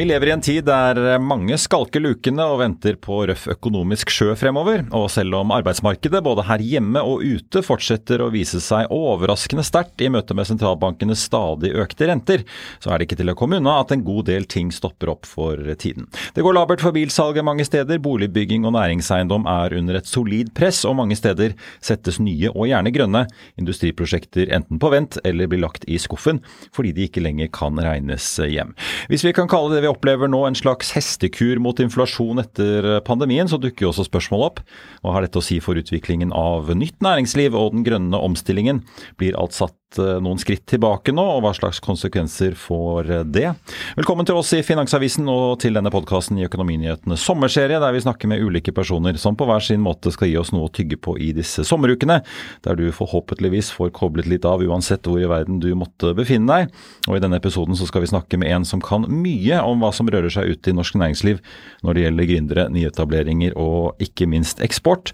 Vi lever i en tid der mange skalker lukene og venter på røff økonomisk sjø fremover. Og selv om arbeidsmarkedet både her hjemme og ute fortsetter å vise seg overraskende sterkt i møte med sentralbankenes stadig økte renter, så er det ikke til å komme unna at en god del ting stopper opp for tiden. Det går labert for bilsalget mange steder, boligbygging og næringseiendom er under et solid press, og mange steder settes nye og gjerne grønne industriprosjekter enten på vent eller blir lagt i skuffen fordi de ikke lenger kan regnes hjem. Hvis vi kan kalle det vi opplever nå en slags hestekur mot inflasjon etter pandemien, så dukker jo også spørsmålet opp. Hva har dette å si for utviklingen av nytt næringsliv og den grønne omstillingen? Blir alt satt noen skritt tilbake nå, og hva slags konsekvenser får det? Velkommen til oss i Finansavisen og til denne podkasten i Økonominyhetene sommerserie, der vi snakker med ulike personer som på hver sin måte skal gi oss noe å tygge på i disse sommerukene, der du forhåpentligvis får koblet litt av uansett hvor i verden du måtte befinne deg. Og i denne episoden så skal vi snakke med en som kan mye om hva som rører seg ute i norsk næringsliv når det gjelder gründere, nyetableringer og ikke minst eksport.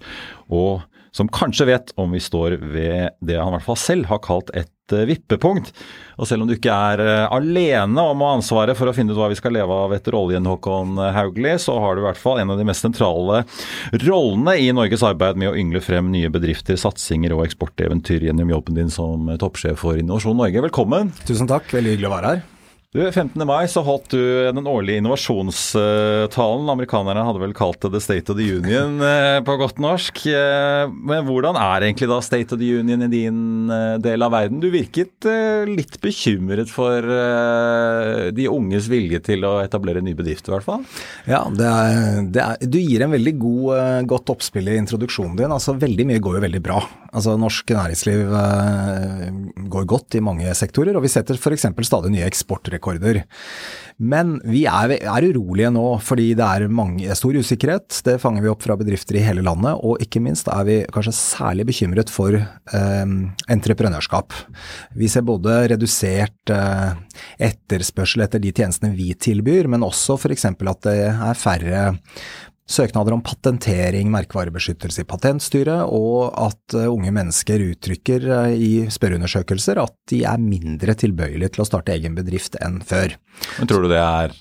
Og som kanskje vet om vi står ved det han i hvert fall selv har kalt et eh, vippepunkt. Og selv om du ikke er eh, alene om å ha ansvaret for å finne ut hva vi skal leve av etter oljen, Håkon Hauglie, så har du i hvert fall en av de mest sentrale rollene i Norges arbeid med å yngle frem nye bedrifter, satsinger og eksporteventyr gjennom jobben din som toppsjef for Innovasjon Norge. Velkommen. Tusen takk, veldig hyggelig å være her. Du, 15. mai så holdt du den årlige innovasjonstalen. Amerikanerne hadde vel kalt det The State of the Union eh, på godt norsk. Eh, men hvordan er egentlig da State of the Union i din eh, del av verden? Du virket litt bekymret for de unges vilje til å etablere nye ny bedrift, i hvert fall? Ja, det er, det er, du gir en veldig god, godt oppspill i introduksjonen din. Altså, veldig mye går jo veldig bra. Altså, norsk næringsliv går godt i mange sektorer, og vi setter f.eks. stadig nye eksportrekorder. Men vi er, er, urolige nå fordi det er mange, stor usikkerhet. Det fanger vi opp fra bedrifter i hele landet, og ikke minst er vi kanskje særlig bekymret for eh, entreprenørskap. Vi ser både redusert eh, etterspørsel etter de tjenestene vi tilbyr, men også f.eks. at det er færre søknader om patentering, merkevarebeskyttelse i Patentstyret, og at unge mennesker uttrykker i spørreundersøkelser at de er mindre tilbøyelige til å starte egen bedrift enn før. Men tror du det er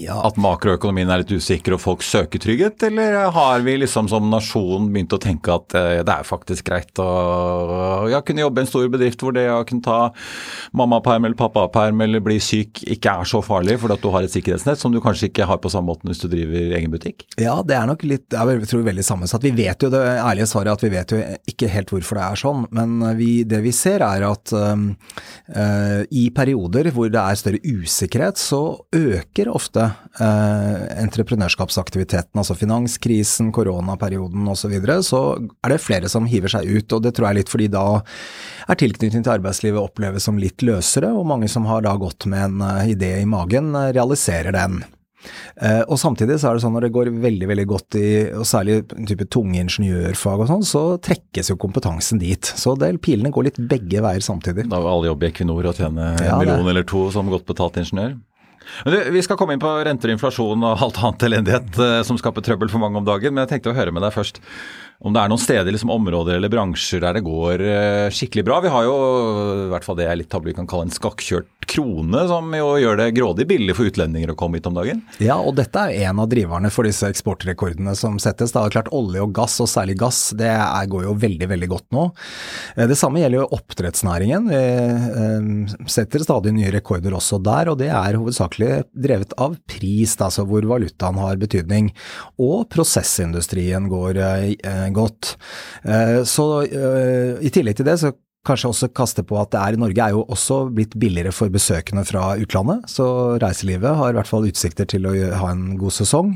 ja. At makroøkonomien er litt usikker og folk søker trygghet, eller har vi liksom som nasjon begynt å tenke at det er faktisk greit å ja, kunne jobbe i en stor bedrift hvor det å kunne ta mammaperm eller pappaperm eller bli syk ikke er så farlig fordi at du har et sikkerhetsnett som du kanskje ikke har på samme måte hvis du driver egen butikk? Ja, det er nok litt, jeg tror veldig sammensatt. Vi vet jo det ærlige svaret at vi vet jo ikke helt hvorfor det er sånn, men vi, det vi ser er at øh, i perioder hvor det er større usikkerhet, så øker ofte eh, entreprenørskapsaktiviteten, altså finanskrisen, koronaperioden osv., så, videre, så er det flere som hiver seg ut. og Det tror jeg er litt fordi da er tilknytning til arbeidslivet oppleves som litt løsere, og mange som har da gått med en uh, idé i magen, uh, realiserer den. Uh, og samtidig så er det sånn når det går veldig veldig godt i, og særlig type tunge ingeniørfag og sånn, så trekkes jo kompetansen dit. Så del, pilene går litt begge veier samtidig. Da vil alle jobbe i Equinor og tjene en ja, million eller to som godt betalt ingeniør? Vi skal komme inn på renter inflasjon og alt annet elendighet eh, som skaper trøbbel for mange om dagen, men jeg tenkte å høre med deg først om det er noen steder, liksom områder eller bransjer der det går eh, skikkelig bra. Vi har jo i hvert fall det jeg litt tabloid kan kalle en skakkjørt krone, som jo gjør det grådig billig for utlendinger å komme hit om dagen. Ja, og dette er en av driverne for disse eksportrekordene som settes. Det er klart Olje og gass, og særlig gass, det er, går jo veldig veldig godt nå. Eh, det samme gjelder jo oppdrettsnæringen. Vi eh, setter stadig nye rekorder også der, og det er hovedsakelig drevet av pris, altså hvor valutaen har betydning. Og prosessindustrien går godt. Så i tillegg til det så kanskje også kaste på at det er, Norge er jo også blitt billigere for besøkende fra utlandet, så reiselivet har i hvert fall utsikter til å ha en god sesong.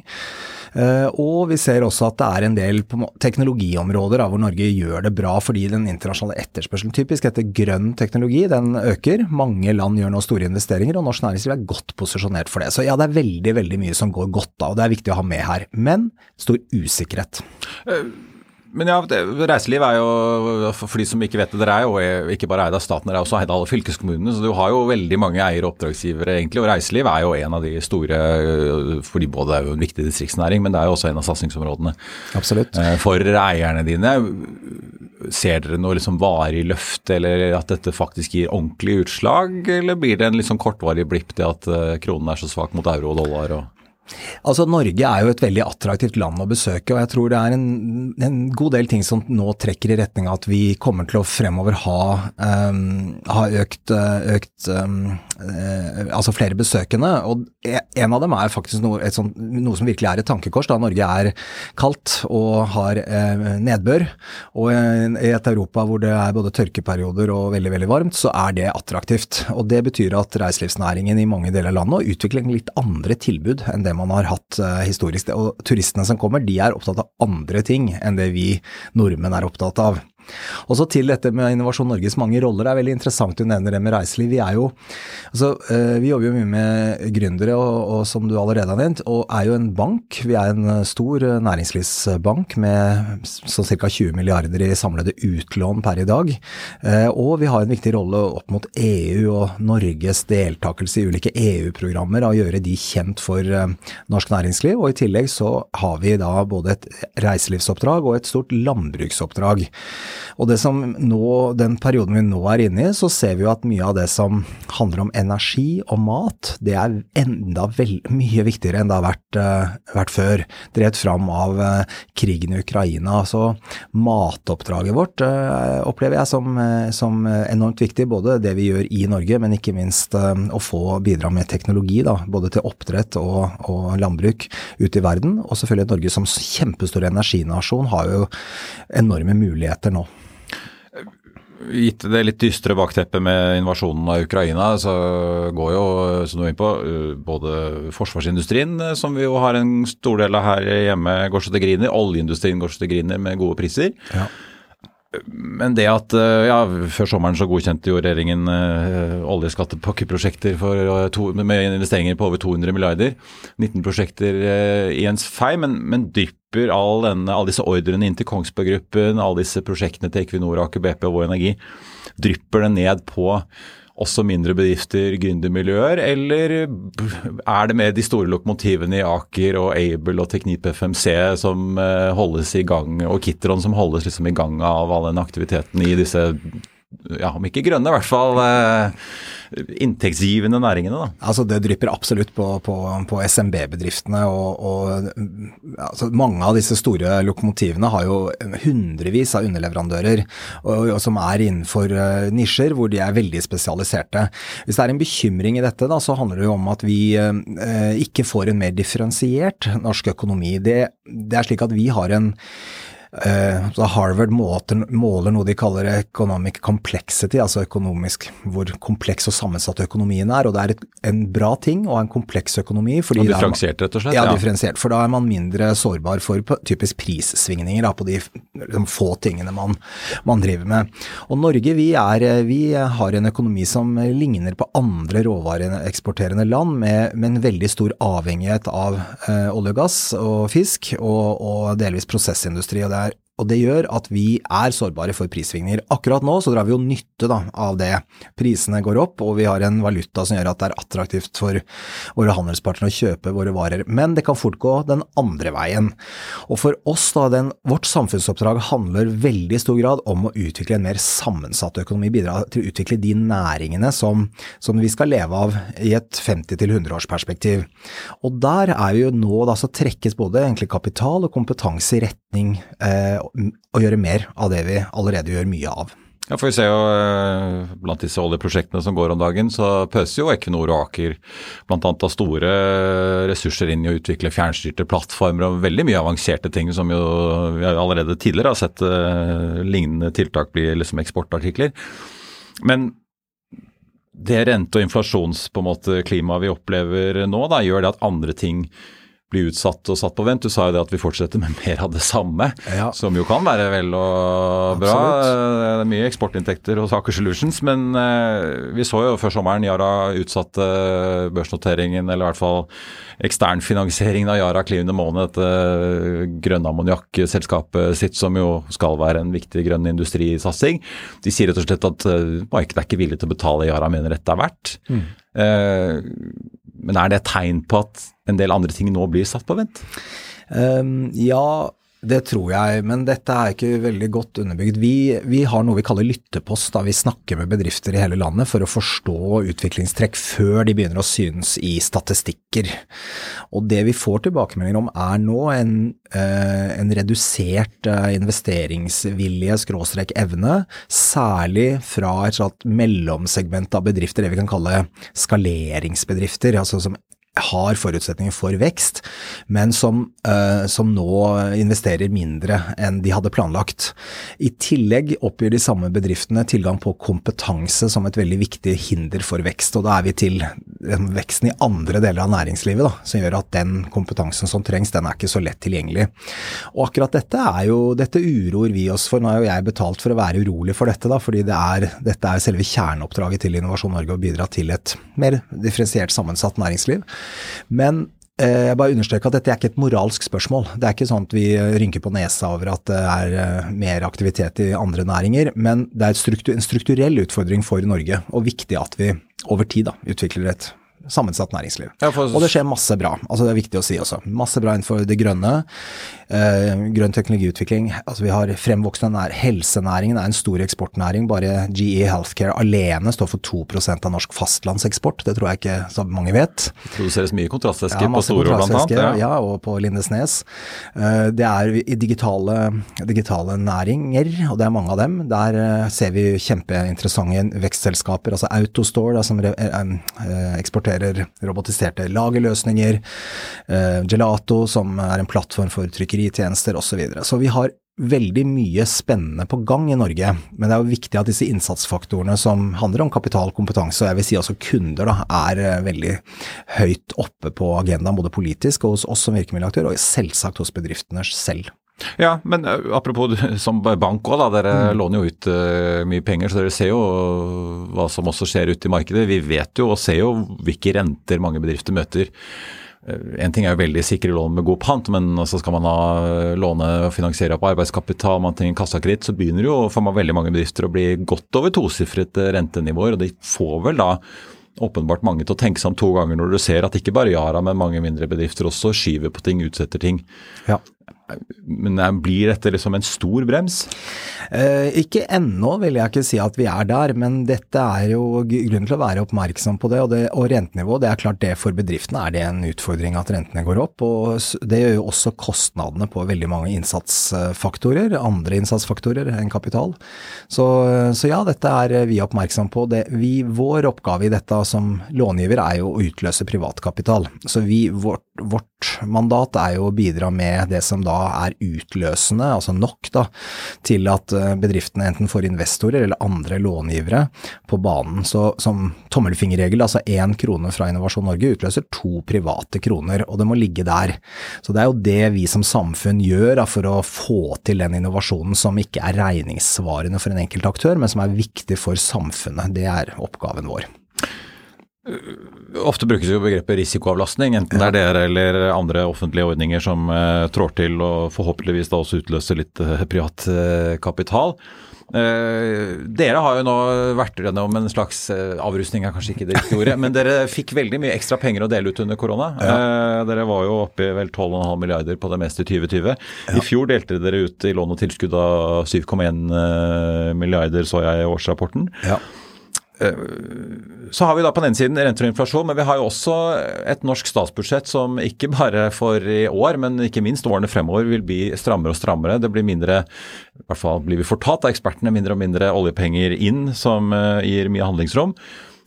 Uh, og vi ser også at det er en del teknologiområder hvor Norge gjør det bra fordi den internasjonale etterspørselen typisk etter grønn teknologi den øker. Mange land gjør nå store investeringer, og norsk næringsliv er godt posisjonert for det. Så ja, det er veldig veldig mye som går godt da, og det er viktig å ha med her. Men stor usikkerhet. Men ja, reiseliv er jo, for de som ikke vet det, dere er jo ikke bare eid av staten, dere er også eid av alle fylkeskommunene. Så du har jo veldig mange eiere og oppdragsgivere, egentlig. Og reiseliv er jo en av de store, fordi både er jo en viktig distriktsnæring, men det er jo også en av satsingsområdene. Absolutt. Eh, for eierne dine. Ser dere noe liksom varig løft, eller at dette faktisk gir ordentlig utslag? Eller blir det en liksom kortvarig blipp, til at eh, kronen er så svak mot euro og dollar? og Altså Norge er jo et veldig attraktivt land å besøke, og jeg tror det er en, en god del ting som nå trekker i retning av at vi kommer til å fremover ha, um, ha økt, økt um, uh, altså flere besøkende. Og e, en av dem er faktisk noe, sånt, noe, som virkelig er et tankekors, da Norge er kaldt og har uh, nedbør. Og i et Europa hvor det er både tørkeperioder og veldig veldig varmt, så er det attraktivt. Og Det betyr at reiselivsnæringen i mange deler av landet utvikler litt andre tilbud enn det man har hatt uh, historisk. Og turistene som kommer, de er opptatt av andre ting enn det vi nordmenn er opptatt av. Og så til dette med Innovasjon Norges mange roller. Det er veldig interessant du nevner det med reiseliv. Vi er jo, altså, eh, vi jobber jo mye med gründere, og, og, som du allerede har nevnt, og er jo en bank. Vi er en stor næringslivsbank med sånn ca. 20 milliarder i samlede utlån per i dag. Eh, og vi har en viktig rolle opp mot EU og Norges deltakelse i ulike EU-programmer, og gjøre de kjent for eh, norsk næringsliv. Og i tillegg så har vi da både et reiselivsoppdrag og et stort landbruksoppdrag. Og det som nå, den perioden vi nå er inne i, så ser vi jo at mye av det som handler om energi og mat, det er enda vel, mye viktigere enn det har vært, uh, vært før. Drevet fram av uh, krigen i Ukraina. Så matoppdraget vårt uh, opplever jeg som, som, enormt viktig. Både det vi gjør i Norge, men ikke minst å få bidra med teknologi, da, både til oppdrett og, og landbruk ute i verden. Og selvfølgelig Norge som kjempestor energinasjon har jo enorme muligheter nå. Gitt det litt dystre bakteppet med invasjonen av Ukraina, så går jo som du er inne på, både forsvarsindustrien, som vi jo har en stor del av her hjemme, går så det griner. Oljeindustrien går så det griner med gode priser. Ja. Men det at ja, før sommeren så godkjente jo regjeringen uh, oljeskattepakkeprosjekter uh, to, med investeringer på over 200 milliarder. 19 prosjekter uh, i ens fei, men, men dypper all disse ordrene inn til Kongsberg Gruppen, alle disse prosjektene til Equinor, Aker BP og Vår Energi, drypper det ned på også mindre bedrifter, gründermiljøer, eller er det med de store lokomotivene i Aker og Able og Teknip FMC som eh, holdes i gang, og Kitron som holdes liksom i gang av all den aktiviteten i disse, ja, om ikke grønne, i hvert fall eh, inntektsgivende næringene? da? Altså Det drypper absolutt på, på, på SMB-bedriftene. og, og altså Mange av disse store lokomotivene har jo hundrevis av underleverandører og, og som er innenfor uh, nisjer hvor de er veldig spesialiserte. Hvis det er en bekymring i dette, da, så handler det jo om at vi uh, ikke får en mer differensiert norsk økonomi. Det, det er slik at vi har en Harvard måter, måler noe de kaller economic complexity, altså økonomisk hvor kompleks og sammensatt økonomien er. og Det er et, en bra ting å ha en kompleks økonomi. Fordi og differensiert, rett og slett? Ja, ja, differensiert. For da er man mindre sårbar for typisk prissvingninger da, på de, de, få tingene man, man, driver med. Og Norge vi, er, vi, har en økonomi som ligner på andre råvareeksporterende land, med, med, en veldig stor avhengighet av eh, olje og gass og fisk, og, og delvis prosessindustri. og det er Og det gjør at vi er sårbare for prissvingninger. Akkurat nå så drar vi jo nytte da, av det. Prisene går opp, og vi har en valuta som gjør at det er attraktivt for våre handelspartnere å kjøpe våre varer. Men det kan fort gå den andre veien. Og for oss, da, den, vårt samfunnsoppdrag handler veldig stor grad om å utvikle en mer sammensatt økonomi. Bidra til å utvikle de næringene som, som vi skal leve av i et 50-100-årsperspektiv. Og der er vi jo nå, da, så trekkes både egentlig kapital og kompetanse i retning eh, å gjøre mer av det vi allerede gjør mye av. Ja, for vi ser jo eh, Blant disse oljeprosjektene som går om dagen, så pøser jo Equinor og Aker bl.a. av store ressurser inn i å utvikle fjernstyrte plattformer og veldig mye avanserte ting som jo vi allerede tidligere har sett uh, lignende tiltak bli liksom eksportartikler. Men det rente- og inflasjonsklimaet vi opplever nå, da, gjør det at andre ting bli utsatt og satt på vent. Du sa jo det at vi fortsetter med mer av det samme, ja. som jo kan være vel og bra. Det er mye eksportinntekter hos Aker Solutions, men eh, vi så jo før sommeren Yara utsatte børsnoteringen, eller i hvert fall eksternfinansieringen av Yara klivende måned, dette grønne ammoniakkselskapet sitt, som jo skal være en viktig grønn industrisatsing. De sier rett og slett at markedet er ikke villig til å betale Yara mener dette er verdt. Mm. Men er det et tegn på at en del andre ting nå blir satt på vent? Um, ja, det tror jeg, men dette er ikke veldig godt underbygd. Vi, vi, har noe vi kaller lyttepost, da vi snakker med bedrifter i hele landet for å forstå utviklingstrekk før de begynner å synes i statistikker. Og det vi får tilbakemeldinger om er nå en, eh, en redusert eh, investeringsvilje, skråstrek evne, særlig fra et slags mellomsegment av bedrifter, det vi kan kalle skaleringsbedrifter, altså som har forutsetninger for vekst, men som, uh, som, nå investerer mindre enn de hadde planlagt. I tillegg oppgir de samme bedriftene tilgang på kompetanse som et veldig viktig hinder for vekst. og Da er vi til veksten i andre deler av næringslivet, da, som gjør at den kompetansen som trengs, den er ikke så lett tilgjengelig. Og akkurat dette er jo, dette uroer vi oss for. Nå er jo jeg betalt for å være urolig for dette, da, fordi det er, dette er selve kjerneoppdraget til Innovasjon Norge å bidra til et mer differensiert sammensatt næringsliv. Men jeg bare understreker at dette er ikke et moralsk spørsmål. Det er ikke sånn at vi rynker på nesa over at det er eh, mer aktivitet i andre næringer, men det er en strukturell utfordring for Norge, og viktig at vi over tid da, utvikler et sammensatt næringsliv. Ja, for... Og det skjer masse bra. altså Det er viktig å si også. Masse bra innenfor det grønne. Eh, grønn teknologiutvikling. altså Vi har fremvoksende nær helsenæringen er en stor eksportnæring. Bare GE Healthcare alene står for 2% av norsk fastlandseksport. Det tror jeg ikke så mange vet. Det produseres mye kontrastvæske ja, på Storå annet. Ja. ja, og på Lindesnes. Eh, det er i digitale, digitale, næringer, og det er mange av dem. Der eh, ser vi kjempeinteressante vekstselskaper. altså Autostore da, som eksporterer robotiserte lagerløsninger. Gelato som er en plattform for trykkeri trykkeritjenester osv. Så, videre. så vi har veldig mye spennende på gang i Norge, men det er jo viktig at disse innsatsfaktorene som handler om kapital, kompetanse og jeg vil si også kunder, da, er eh, veldig høyt oppe på agendaen både politisk og hos oss som virkemiddelaktør, og selvsagt hos bedriftene selv. Ja, men uh, apropos som bank òg, dere mm. låner jo ut uh, mye penger, så dere ser jo hva som også skjer ute i markedet. Vi vet jo og ser jo hvilke renter mange bedrifter møter. Eh, en ting er jo veldig sikre lån med god pant, men så skal man ha eh, låne og finansiere på arbeidskapital, man trenger kassakreditt, så begynner jo for veldig mange bedrifter å bli godt over tosifret eh, rentenivåer. Og de får vel da åpenbart mange til å tenke seg om to ganger når du ser at ikke bare Yara, men mange mindre bedrifter også skyver på ting, utsetter ting. Ja. Men blir dette liksom en stor brems? Eh, ikke ennå vil jeg ikke si at vi er der, men dette er jo grunnen til å være oppmerksom på det. Og, det, og rentenivå, det er klart det for bedriftene er det en utfordring at rentene går opp. Og det gjør jo også kostnadene på veldig mange innsatsfaktorer, andre innsatsfaktorer enn kapital. Så, så ja, dette er vi oppmerksom på. Det, vi, vår oppgave i dette som långiver er jo å utløse privatkapital. Så vi, vårt, vårt mandat er jo å bidra med det som da er utløsende, altså nok da, til at eh, bedriftene enten får investorer eller andre långivere på banen. Så som tommelfingerregel, altså én krone fra Innovasjon Norge utløser to private kroner, og det må ligge der. Så det er jo det vi som samfunn gjør da, for å få til den innovasjonen som ikke er regningssvarende for en enkelt aktør, men som er viktig for samfunnet. Det er oppgaven vår. Ofte brukes jo begrepet risikoavlastning, enten det er dere eller andre offentlige ordninger som uh, trår til og forhåpentligvis da også utløser litt uh, privat uh, kapital. dere har jo nå vært gjennom en slags avrustning, er kanskje ikke det riktige ordet, men dere fikk veldig mye ekstra penger å dele ut under korona. Ja. dere var jo oppe i vel 12,5 milliarder på det meste i 2020. Ja. I fjor delte dere ut i lån og tilskudd av 7,1 milliarder, så jeg i årsrapporten. Ja. Eh, så har vi da på den ene siden renter og inflasjon, men vi har jo også et norsk statsbudsjett som ikke bare for i år, men ikke minst årene fremover vil bli strammere og strammere. Det blir mindre, i hvert fall blir vi fortalt av ekspertene, mindre og mindre oljepenger inn som eh, gir mye handlingsrom.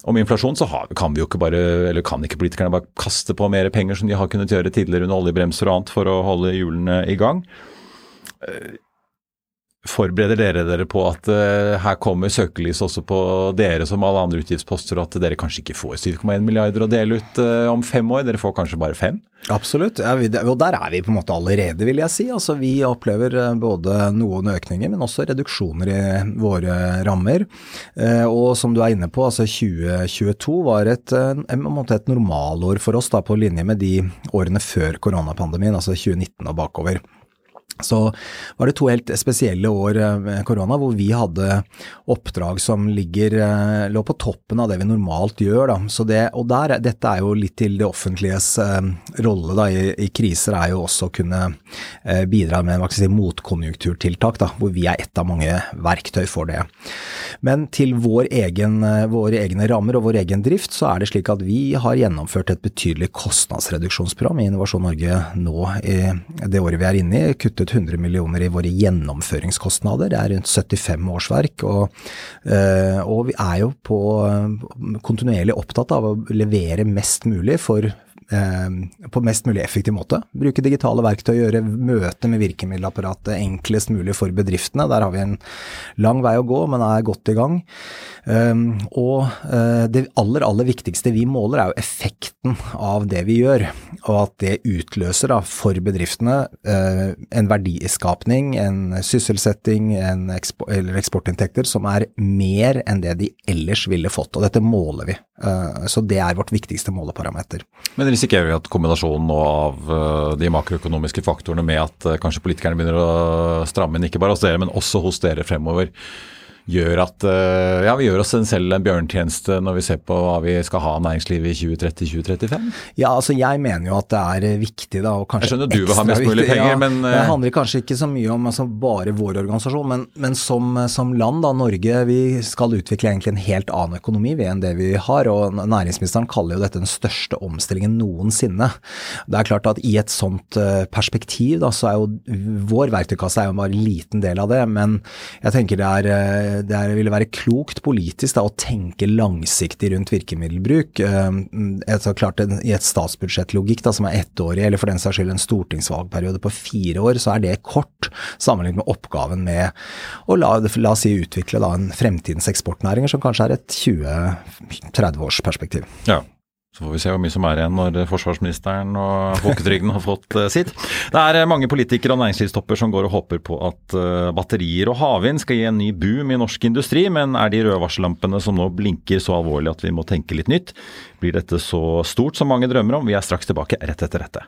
Om inflasjon så har, kan vi jo ikke bare, eller kan ikke politikerne bare kaste på mer penger som de har kunnet gjøre tidligere under oljebremser og annet for å holde hjulene i gang. Forbereder dere dere på at uh, her kommer søkelyset også på dere som alle andre utgiftsposter, og at dere kanskje ikke får 7,1 milliarder å dele ut uh, om fem år? Dere får kanskje bare fem? Absolutt, ja, og der er vi på en måte allerede, vil jeg si. Altså, vi opplever eh, både noen økninger, men også reduksjoner i våre rammer. Uh, og som du er inne på, altså 2022 var et, et normalår for oss, da, på linje med de årene før koronapandemien, altså 2019 og bakover. Så var det to helt spesielle år eh, med korona hvor vi hadde oppdrag som ligger, eh, lå på toppen av det vi normalt gjør. Det, og der, dette er jo litt til det offentliges eh, rolle da, i, i, kriser, er jo også å kunne eh, bidra med si, motkonjunkturtiltak, da, hvor vi er ett av mange verktøy for det. Men til vår egen, eh, våre egne rammer og vår egen drift, så er det slik at vi har gjennomført et betydelig kostnadsreduksjonsprogram i Innovasjon Norge nå i det året vi er inne i. kuttet 100 millioner i våre gjennomføringskostnader. Det er rundt 75 årsverk. Og, eh, og vi er jo på kontinuerlig opptatt av å levere mest mulig for Eh, på mest mulig effektiv måte. Bruke digitale verktøy, gjøre møte med virkemiddelapparatet enklest mulig for bedriftene. Der har vi en lang vei å gå, men er godt i gang. Eh, og eh, det aller, aller viktigste vi måler er jo effekten av det vi gjør, og at det utløser da, for bedriftene en verdiskapning, en sysselsetting en eksport, eller eksportinntekter som er mer enn det de ellers ville fått. Og dette måler vi. Så det er vårt viktigste måleparameter. Men risikerer vi at kombinasjonen av eh, de makroøkonomiske faktorene med at eh, kanskje politikerne begynner å stramme inn, ikke bare hos dere, men også hos dere fremover, gjør at eh, ja, vi gjør oss selv en bjørntjeneste når vi ser på hva vi skal ha næringslivet i 2030-2035? Ja, altså jeg mener jo at det er eh, viktig da, og kanskje Jeg skjønner du vil ha mest mulig penger, ja, men Det eh, handler kanskje ikke så mye om altså, bare vår organisasjon, men, men som, som, land, da, Norge, vi skal utvikle egentlig en helt annen økonomi enn det vi har. og Næringsministeren kaller jo dette den største omstillingen noensinne. Det er klart at i et sånt perspektiv, da, så er jo vår verktøykasse er jo bare en liten del av det, men jeg tenker det er det ville være klokt politisk da, å tenke langsiktig rundt virkemiddelbruk. Altså, klart, I et statsbudsjettlogikk som er ettårig, eller for den saks skyld en stortingsvalgperiode på fire år, så er det kort sammenlignet med oppgaven med å la, la oss si utvikle da, en fremtidens eksportnæringer som kanskje er et 20-30 års perspektiv. Ja. Så får vi se hvor mye som er igjen når forsvarsministeren og folketrygden har fått uh, sitt. Det er uh, mange politikere og næringslivstopper som går og håper på at uh, batterier og havvind skal gi en ny boom i norsk industri, men er de røde varsellampene som nå blinker så alvorlig at vi må tenke litt nytt? Blir dette så stort som mange drømmer om? Vi er straks tilbake rett etter dette.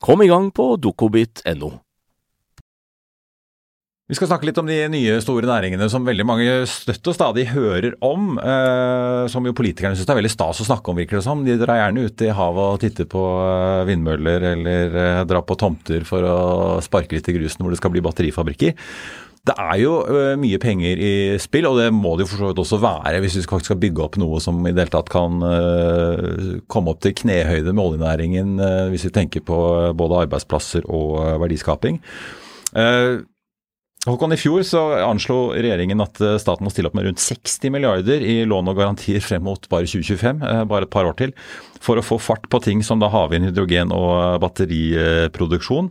Kom i gang på dokobit.no. Vi skal snakke litt om de nye store næringene som veldig mange støtt og stadig hører om. Eh, som jo politikerne syns det er veldig stas å snakke om, virker det som. De drar gjerne ut i havet og titter på eh, vindmøller eller eh, drar på tomter for å sparke litt i grusen hvor det skal bli batterifabrikker. Det er jo uh, mye penger i spill, og det må det jo for så vidt også være hvis vi faktisk skal bygge opp noe som i det hele tatt kan uh, komme opp til knehøyde med oljenæringen, uh, hvis vi tenker på både arbeidsplasser og verdiskaping. Håkon, I fjor så anslo regjeringen at staten må stille opp med rundt 60 milliarder i lån og garantier frem mot bare 2025, bare et par år til, for å få fart på ting som da havvind, hydrogen og batteriproduksjon.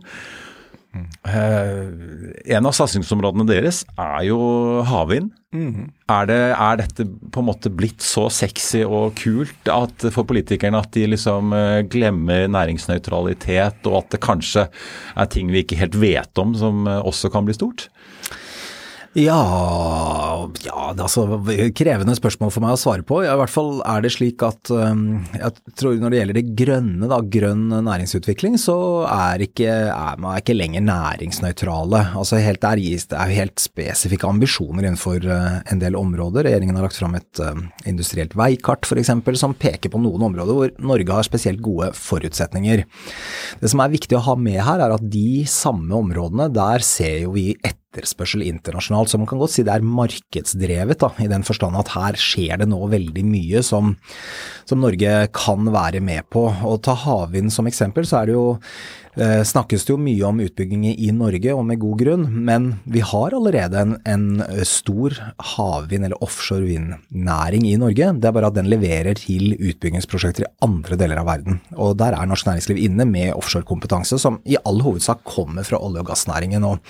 Uh, en av satsingsområdene deres er jo havvind. Mm. Er, det, er, dette på en måte blitt så sexy og kult at, for politikerne at de liksom uh, glemmer næringsnøytralitet, og at det kanskje er ting vi ikke helt vet om som uh, også kan bli stort? Ja, ja det er altså krevende spørsmål for meg å svare på. Ja, I hvert fall er det slik at um, jeg tror når det gjelder det grønne, da, grønn næringsutvikling, så er, ikke, er man ikke lenger næringsnøytrale. Altså helt der gis det er helt spesifikke ambisjoner innenfor uh, en del områder. Regjeringen har lagt fram et uh, industrielt veikart f.eks. som peker på noen områder hvor Norge har spesielt gode forutsetninger. Det som er viktig å ha med her, er at de samme områdene, der ser jo vi etter etterspørsel internasjonalt. Så man kan godt si det er markedsdrevet, da, i den forstand at her skjer det nå veldig mye som, som Norge kan være med på. Og ta havvind som eksempel, så er det jo eh, snakkes det jo mye om utbygginger i Norge, og med god grunn, men vi har allerede en, en stor havvind- eller offshore vindnæring i Norge. Det er bare at den leverer til utbyggingsprosjekter i andre deler av verden. Og der er norsk næringsliv inne med offshorekompetanse, som i all hovedsak kommer fra olje- og gassnæringen, og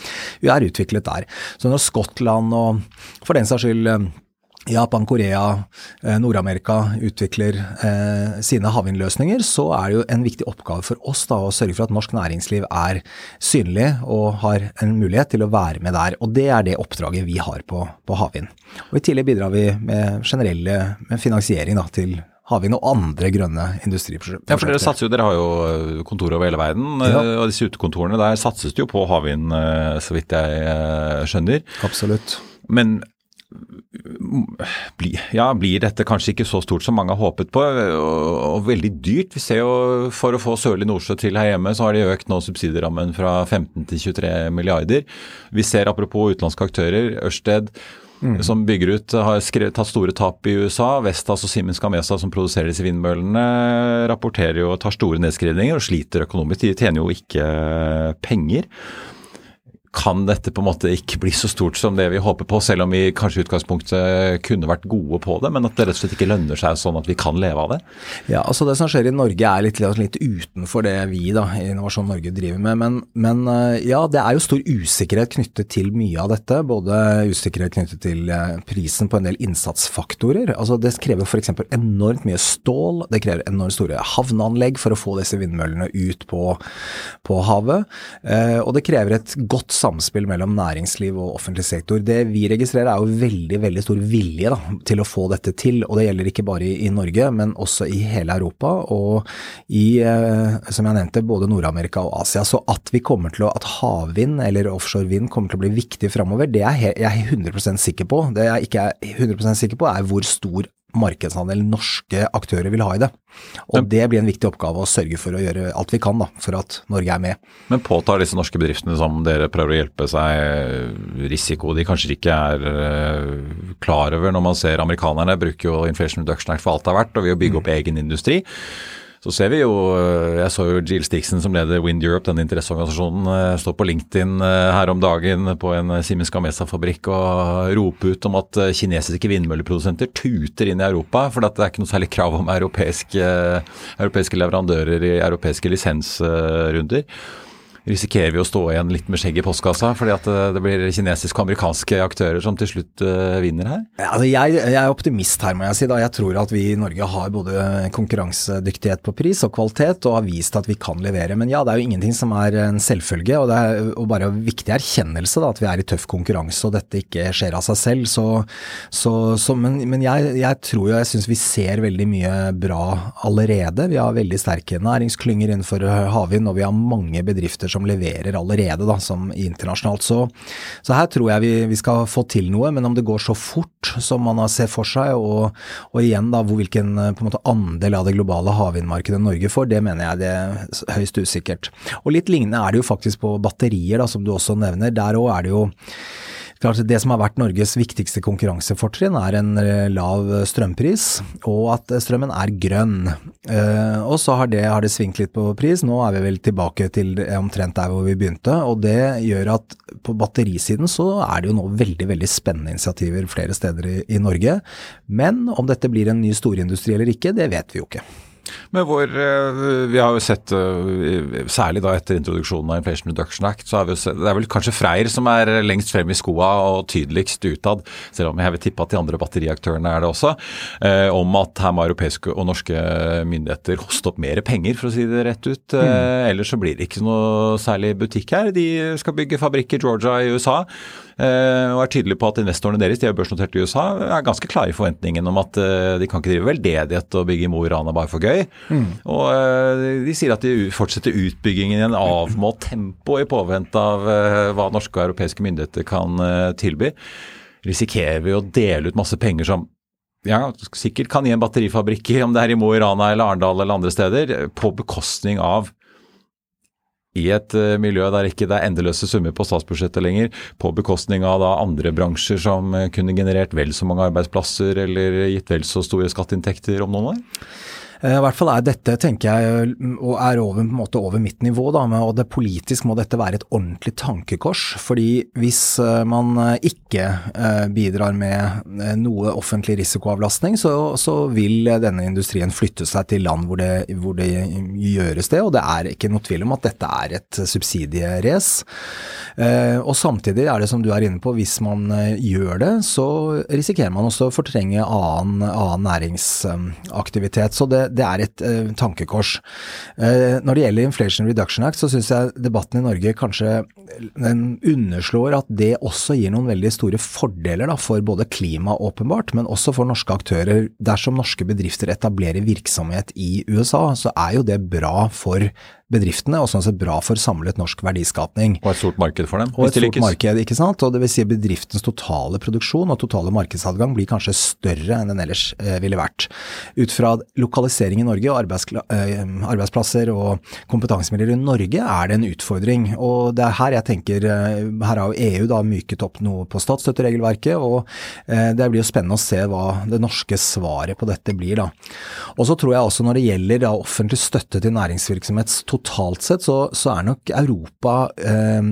vi er utviklet der. Så når Skottland og for den saks skyld Japan, Korea, eh, Nord-Amerika utvikler eh, sine havvindløsninger, så er det jo en viktig oppgave for oss da, å sørge for at norsk næringsliv er synlig og har en mulighet til å være med der. Og det er det oppdraget vi har på, på havvind. Og I tillegg bidrar vi med generelle med finansiering da, til havvind og andre grønne industriprosjekter. Ja, for Dere satser jo, dere har jo kontorer over hele verden, ja. og disse utekontorene der satses det jo på havvind, eh, så vidt jeg skjønner. Absolutt. Men bli, ja, blir dette kanskje ikke så stort som mange har håpet på, og, og veldig dyrt. Vi ser jo For å få Sørlig Nordsjø til her hjemme, så har de økt nå subsidierammen fra 15 til 23 milliarder. Vi ser apropos utenlandske aktører, Ørsted mm. som bygger ut, har skrevet, tatt store tap i USA. Vestas og Siemens Gamesa som produserer disse vindmøllene, rapporterer jo og tar store nedskrivninger og sliter økonomisk. De tjener jo ikke penger kan dette på en måte ikke bli så stort som det vi håper på, selv om vi kanskje i utgangspunktet kunne vært gode på det, men at det rett og slett ikke lønner seg sånn at vi kan leve av det? Ja, altså Det som skjer i Norge er litt, litt utenfor det vi da, i Innovasjon Norge driver med. Men, men, eh, ja, det er jo stor usikkerhet knyttet til mye av dette. Både usikkerhet knyttet til eh, prisen på en del innsatsfaktorer. Altså Det krever f.eks. enormt mye stål, det krever enormt store havneanlegg for å få disse vindmøllene ut på, på havet. Eh, og det krever et godt samspill mellom næringsliv og offentlig sektor. Det vi registrerer er jo veldig veldig stor vilje da, til å få dette til. og Det gjelder ikke bare i, i Norge, men også i hele Europa og i, eh, som jeg nevnte, både Nord-Amerika og Asia. Så at vi kommer til å, at havvind eller offshore vind kommer til å bli viktig framover, det er jeg 100% sikker på. Det jeg ikke er 100% sikker på, er hvor stor markedsandel norske aktører vil ha i det. Og det blir en viktig oppgave å sørge for å gjøre alt vi kan da, for at Norge er med. Men påtar disse norske bedriftene som dere prøver å hjelpe seg risiko de kanskje ikke er uh, klar over når man ser amerikanerne bruker jo Inflation Reduction Act for alt det har vært og vil bygge opp mm. egen industri. Så ser vi jo eh, Jeg så jo Jill Stixon som leder Wind Europe, denne interesseorganisasjonen, eh, stå på LinkedIn eh, her om dagen på en Siemens Gamesa-fabrikk og rope ut om at kinesiske vindmølleprodusenter tuter inn i Europa. For det er ikke noe særlig krav om europeiske, europeiske leverandører i europeiske lisensrunder. Risikerer vi å stå igjen litt med skjegg i postkassa, fordi at eh, det blir kinesiske og amerikanske aktører som til slutt uh, vinner her? Altså jeg, jeg, er optimist her, må jeg si. da. Jeg tror at vi i Norge har både konkurransedyktighet på pris og kvalitet, og har vist at vi kan levere. Men ja, det er jo ingenting som er en selvfølge, og det er og bare en viktig erkjennelse da, at vi er i tøff konkurranse og dette ikke skjer av seg selv. Så, så, så men, men jeg, jeg, tror jo, jeg syns vi ser veldig mye bra allerede. Vi har veldig sterke næringsklynger innenfor havvind, og vi har mange bedrifter som leverer allerede, da, som internasjonalt. Så, så her tror jeg vi, vi, skal få til noe, men om det går så fort som man ser for seg, og, og igjen da, hvilken på en måte, andel av det globale havvindmarkedet Norge får, det mener jeg det er høyst usikkert. Og Litt lignende er det jo faktisk på batterier, da, som du også nevner. Der òg er det jo Klart Det som har vært Norges viktigste konkurransefortrinn, er en eh, lav strømpris, og at strømmen er grønn. Eh, og så har det, har det svingt litt på pris. Nå er vi vel tilbake til omtrent der hvor vi begynte. Og det gjør at på batterisiden så er det jo nå veldig, veldig spennende initiativer flere steder i, i Norge. Men om dette blir en ny storindustri eller ikke, det vet vi jo ikke. Men hvor, eh, Vi har jo sett, eh, særlig da etter introduksjonen av Inflation Reduction Act, så har vi jo sett, det er vel kanskje Freyr som er lengst frem i skoa og tydeligst utad, selv om jeg vil tippe at de andre batteriaktørene er det også, eh, om at her må europeiske og norske myndigheter hoste opp mer penger, for å si det rett ut. Mm. Ellers så blir det ikke noe særlig butikk her. De skal bygge fabrikk i Georgia i USA. Eh, og er tydelig på at investorene deres, de er børsnotert i USA, er ganske klare i forventningen om at eh, de kan ikke drive veldedighet og bygge i Mo i Rana bare for gøy. Mm. Og eh, de sier at de fortsetter utbyggingen i en avmålt tempo i påvente av hva norske og europeiske myndigheter kan tilby. Risikerer vi å dele ut masse penger som ja, sikkert kan gi en batterifabrikk, om det er i Mo i Rana eller Arendal eller andre steder, på bekostning av i et uh, miljø der ikke det er endeløse summer på statsbudsjettet lenger, på bekostning av andre bransjer som uh, kunne generert vel så mange arbeidsplasser eller gitt vel så store skatteinntekter om noen år? Eh, I hvert fall er dette, tenker jeg, og er over, på en måte over mitt nivå, da, og det politisk må dette være et ordentlig tankekors. fordi hvis eh, man eh, ikke bidrar med noe offentlig risikoavlastning, så, så vil denne industrien flytte seg til land hvor det, hvor det, gjøres det, og det er ikke noe tvil om at dette er et subsidierace. Og samtidig er det som du er inne på, hvis man gjør det, så risikerer man også å fortrenge annen, annen næringsaktivitet. Så det, det er et uh, tankekors. Uh, når det gjelder Inflation Reduction Act, så syns jeg debatten i Norge kanskje den underslår at det også gir noen veldig store fordeler da, for både klima, åpenbart, men også for norske aktører. Dersom norske bedrifter etablerer virksomhet i USA, så er jo det bra for bedriftene, og sånn sett bra for samlet norsk verdiskapning. Og et stort marked for dem, og et stort marked, ikke sant. Og det vil si bedriftens totale produksjon og totale markedsadgang blir kanskje større enn den ellers eh, ville vært. Ut fra lokalisering i Norge og eh, arbeidsplasser og kompetansemiljøer i Norge er det en utfordring. Og det er her jeg tenker eh, Her har jo EU da myket opp noe på statsstøtteregelverket, og det blir jo spennende å se hva det norske svaret på dette blir, da. Og så tror jeg også når det gjelder da offentlig støtte til næringsvirksomhet totalt sett så, så er nok Europa eh,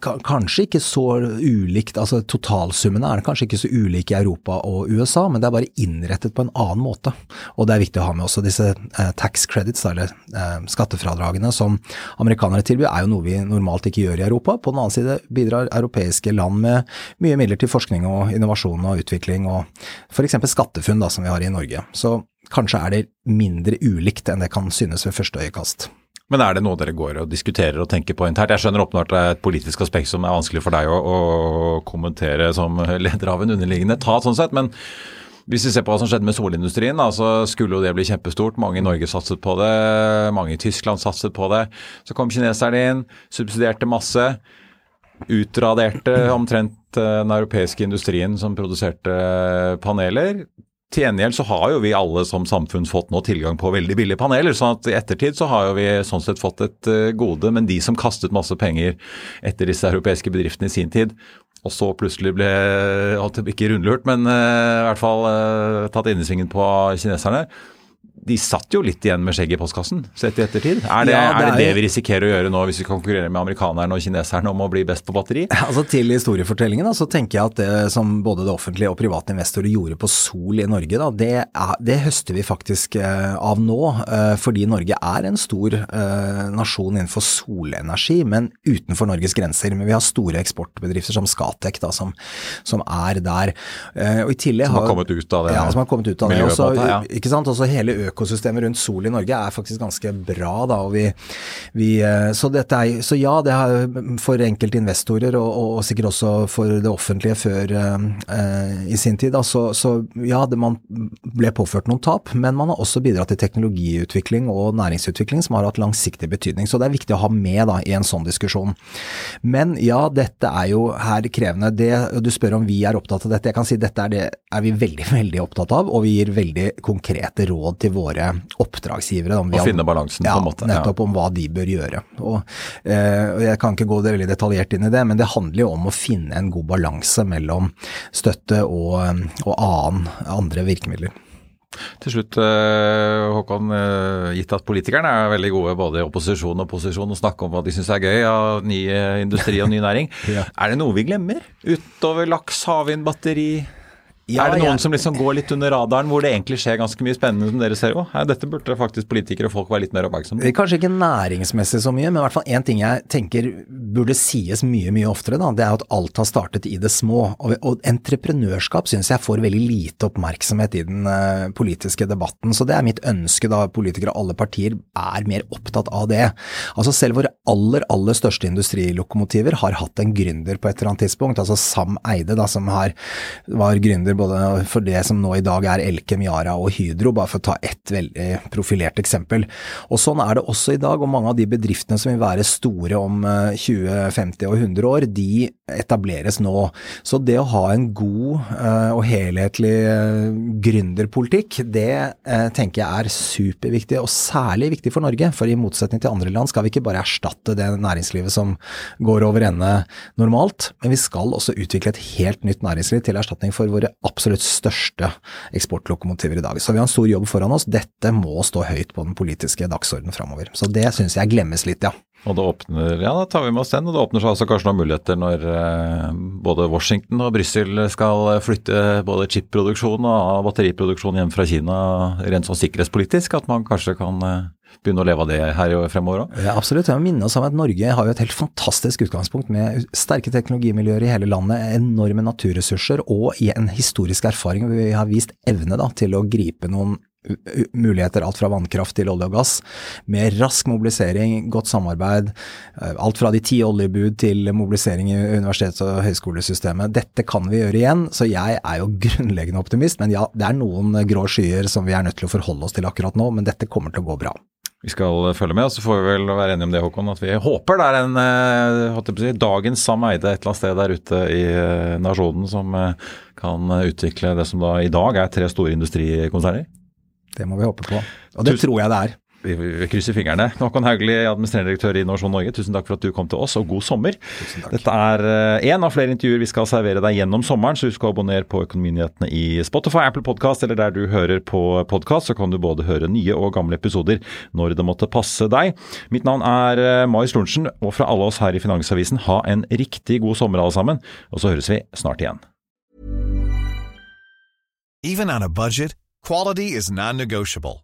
kanskje ikke så ulikt, altså totalsummene er kanskje ikke så ulike i Europa og USA, men det er bare innrettet på en annen måte. Og det er viktig å ha med også disse eh, tax credits, eller eh, skattefradragene som amerikanere tilbyr, er jo noe vi normalt ikke gjør i Europa. På den annen side bidrar europeiske land med mye midler til forskning og innovasjon og utvikling, og f.eks. SkatteFUNN da, som vi har i Norge. Så kanskje er det mindre ulikt enn det kan synes ved første øyekast. Men er det noe dere går og diskuterer og tenker på internt? Jeg skjønner åpenbart det er et politisk aspekt som er vanskelig for deg å, å kommentere som leder av en underliggende etat, sånn sett. men hvis vi ser på hva som skjedde med solindustrien, så skulle jo det bli kjempestort. Mange i Norge satset på det, mange i Tyskland satset på det. Så kom kineserne inn, subsidierte masse. Utraderte omtrent eh, den europeiske industrien som produserte paneler. Til gjengjeld så har jo vi alle som samfunn fått nå tilgang på veldig billige paneler. sånn at i ettertid så har jo vi sånn sett fått et uh, gode. Men de som kastet masse penger etter disse europeiske bedriftene i sin tid, og så plutselig ble ikke rundlurt, men uh, i hvert fall uh, tatt innesvingen på kineserne, de satt jo litt igjen med skjegget i postkassen, sett i ettertid. Er det Ja, er det, det det er- vi risikerer å gjøre nå, hvis vi konkurrerer med amerikanerne og kineserne om å bli best på batteri? Altså Til historiefortellingen da, så tenker jeg at det som både det offentlige og private investorer gjorde på sol i Norge, da, det, er, det høster vi faktisk eh, av nå. eh, fordi Norge er en stor eh, nasjon innenfor solenergi, men utenfor Norges grenser. Men vi har store eksportbedrifter som Scatec da, som, som er der. Og i tillegg Som har kommet ut av det Ja, som har kommet ut av det. miljøet, Også, ja. ikke sant? Også hele økosystemet rundt sol i Norge er faktisk ganske bra. Da, vi, vi, eh, så, dette er, så ja, det har for enkelte investorer, og, og, og sikkert også for det offentlige før eh, i sin tid, da, så, så ja, det, man ble påført noen tap, men man har også bidratt til teknologiutvikling og næringsutvikling som har hatt langsiktig betydning. Så det er viktig å ha med da, i en sånn diskusjon. Men ja, dette er jo her krevende. Det, du spør om vi er opptatt av dette. Jeg kan si dette er, det, er vi veldig, veldig opptatt av, og vi gir veldig konkrete råd til våre oppdragsgivere. om vi Å finne balansen, på en måte, ja. Nettopp om hva de bør gjøre. Og, eh, og jeg kan ikke gå det veldig detaljert inn i det, men det handler jo om å finne en god balanse mellom støtte og, og annen, andre virkemidler. Til slutt, eh, Håkon. eh, Gitt at politikerne er veldig gode både i opposisjon og posisjon og snakke om hva de syns er gøy av ny eh, industri og ny næring. Ja. Er det noe vi glemmer? Utover laks, havvind, batteri? Ja, er det noen jeg- som liksom går litt under radaren, hvor det egentlig skjer ganske mye spennende som dere ser? Jo, dette burde faktisk politikere og folk være litt mer oppmerksomme på. Kanskje ikke næringsmessig så mye, men i hvert fall én ting jeg tenker burde sies mye, mye oftere, da, det er at alt har startet i det små. Og, og entreprenørskap syns jeg får veldig lite oppmerksomhet i den uh, politiske debatten. Så det er mitt ønske da politikere og alle partier er mer opptatt av det. Altså selv våre aller, aller største industrilokomotiver har hatt en gründer på et eller annet tidspunkt. Altså Sam Eide, da, som har, var gründer både for det som nå i dag er Elkem, Yara og Hydro, bare for å ta ett veldig profilert eksempel. Og sånn er det også i dag, og mange av de bedriftene som vil være store om eh, 20, 50 og 100 år, de etableres nå. Så det å ha en god eh, og helhetlig eh, gründerpolitikk, det eh, tenker jeg er superviktig, og særlig viktig for Norge. For i motsetning til andre land skal vi ikke bare erstatte det næringslivet som går over ende normalt, men vi skal også utvikle et helt nytt næringsliv til erstatning for våre absolutt største eksportlokomotiver i dag. Så vi har en stor jobb foran oss. Dette må stå høyt på den politiske dagsordenen framover. Så det syns jeg glemmes litt, ja. Og det åpner, ja da tar vi med oss den, og det åpner seg altså kanskje noen muligheter når eh, både Washington og Brussel skal flytte både chipproduksjon og batteriproduksjon hjem fra Kina rent sånn sikkerhetspolitisk, at man kanskje kan eh, begynne å leve av det her fremover òg. Ja, absolutt. Jeg må minne oss om at Norge har jo et helt fantastisk utgangspunkt med sterke teknologimiljøer i hele landet, enorme naturressurser og i en historisk erfaring hvor vi har vist evne da, til å gripe noen muligheter, alt fra vannkraft til olje og gass, med rask mobilisering, godt samarbeid, eh, alt fra de ti oljebud til mobilisering i universitets- og høyskolesystemet. Dette kan vi gjøre igjen, så jeg er jo grunnleggende optimist, men ja, det er noen grå skyer som vi er nødt til å forholde oss til akkurat nå, men dette kommer til å gå bra. Vi skal følge med, og så får vi vel være enige om det, Håkon, at vi håper det er en eh, si, dagens Sam Eide et eller annet sted der ute i eh, nasjonen som eh, kan utvikle det som da i dag er tre store industrikonserner. Det må vi håpe på. Og det Tusen- tror jeg det er. Vi, krysser fingrene. Håkon Haugli, administrerende direktør i Innovasjon Norge, tusen takk for at du kom til oss, og god sommer. Dette er én av flere intervjuer vi skal servere deg gjennom sommeren, så husk å abonnere på Økonominyhetene i Spotify, Apple Podcast eller der du hører på podkast, så kan du både høre nye og gamle episoder når det måtte passe deg. Mitt navn er eh, Marius Lorentzen, og fra alle oss her i Finansavisen, ha en riktig god sommer alle sammen, og så høres vi snart igjen. Even on a budget, quality is non-negotiable.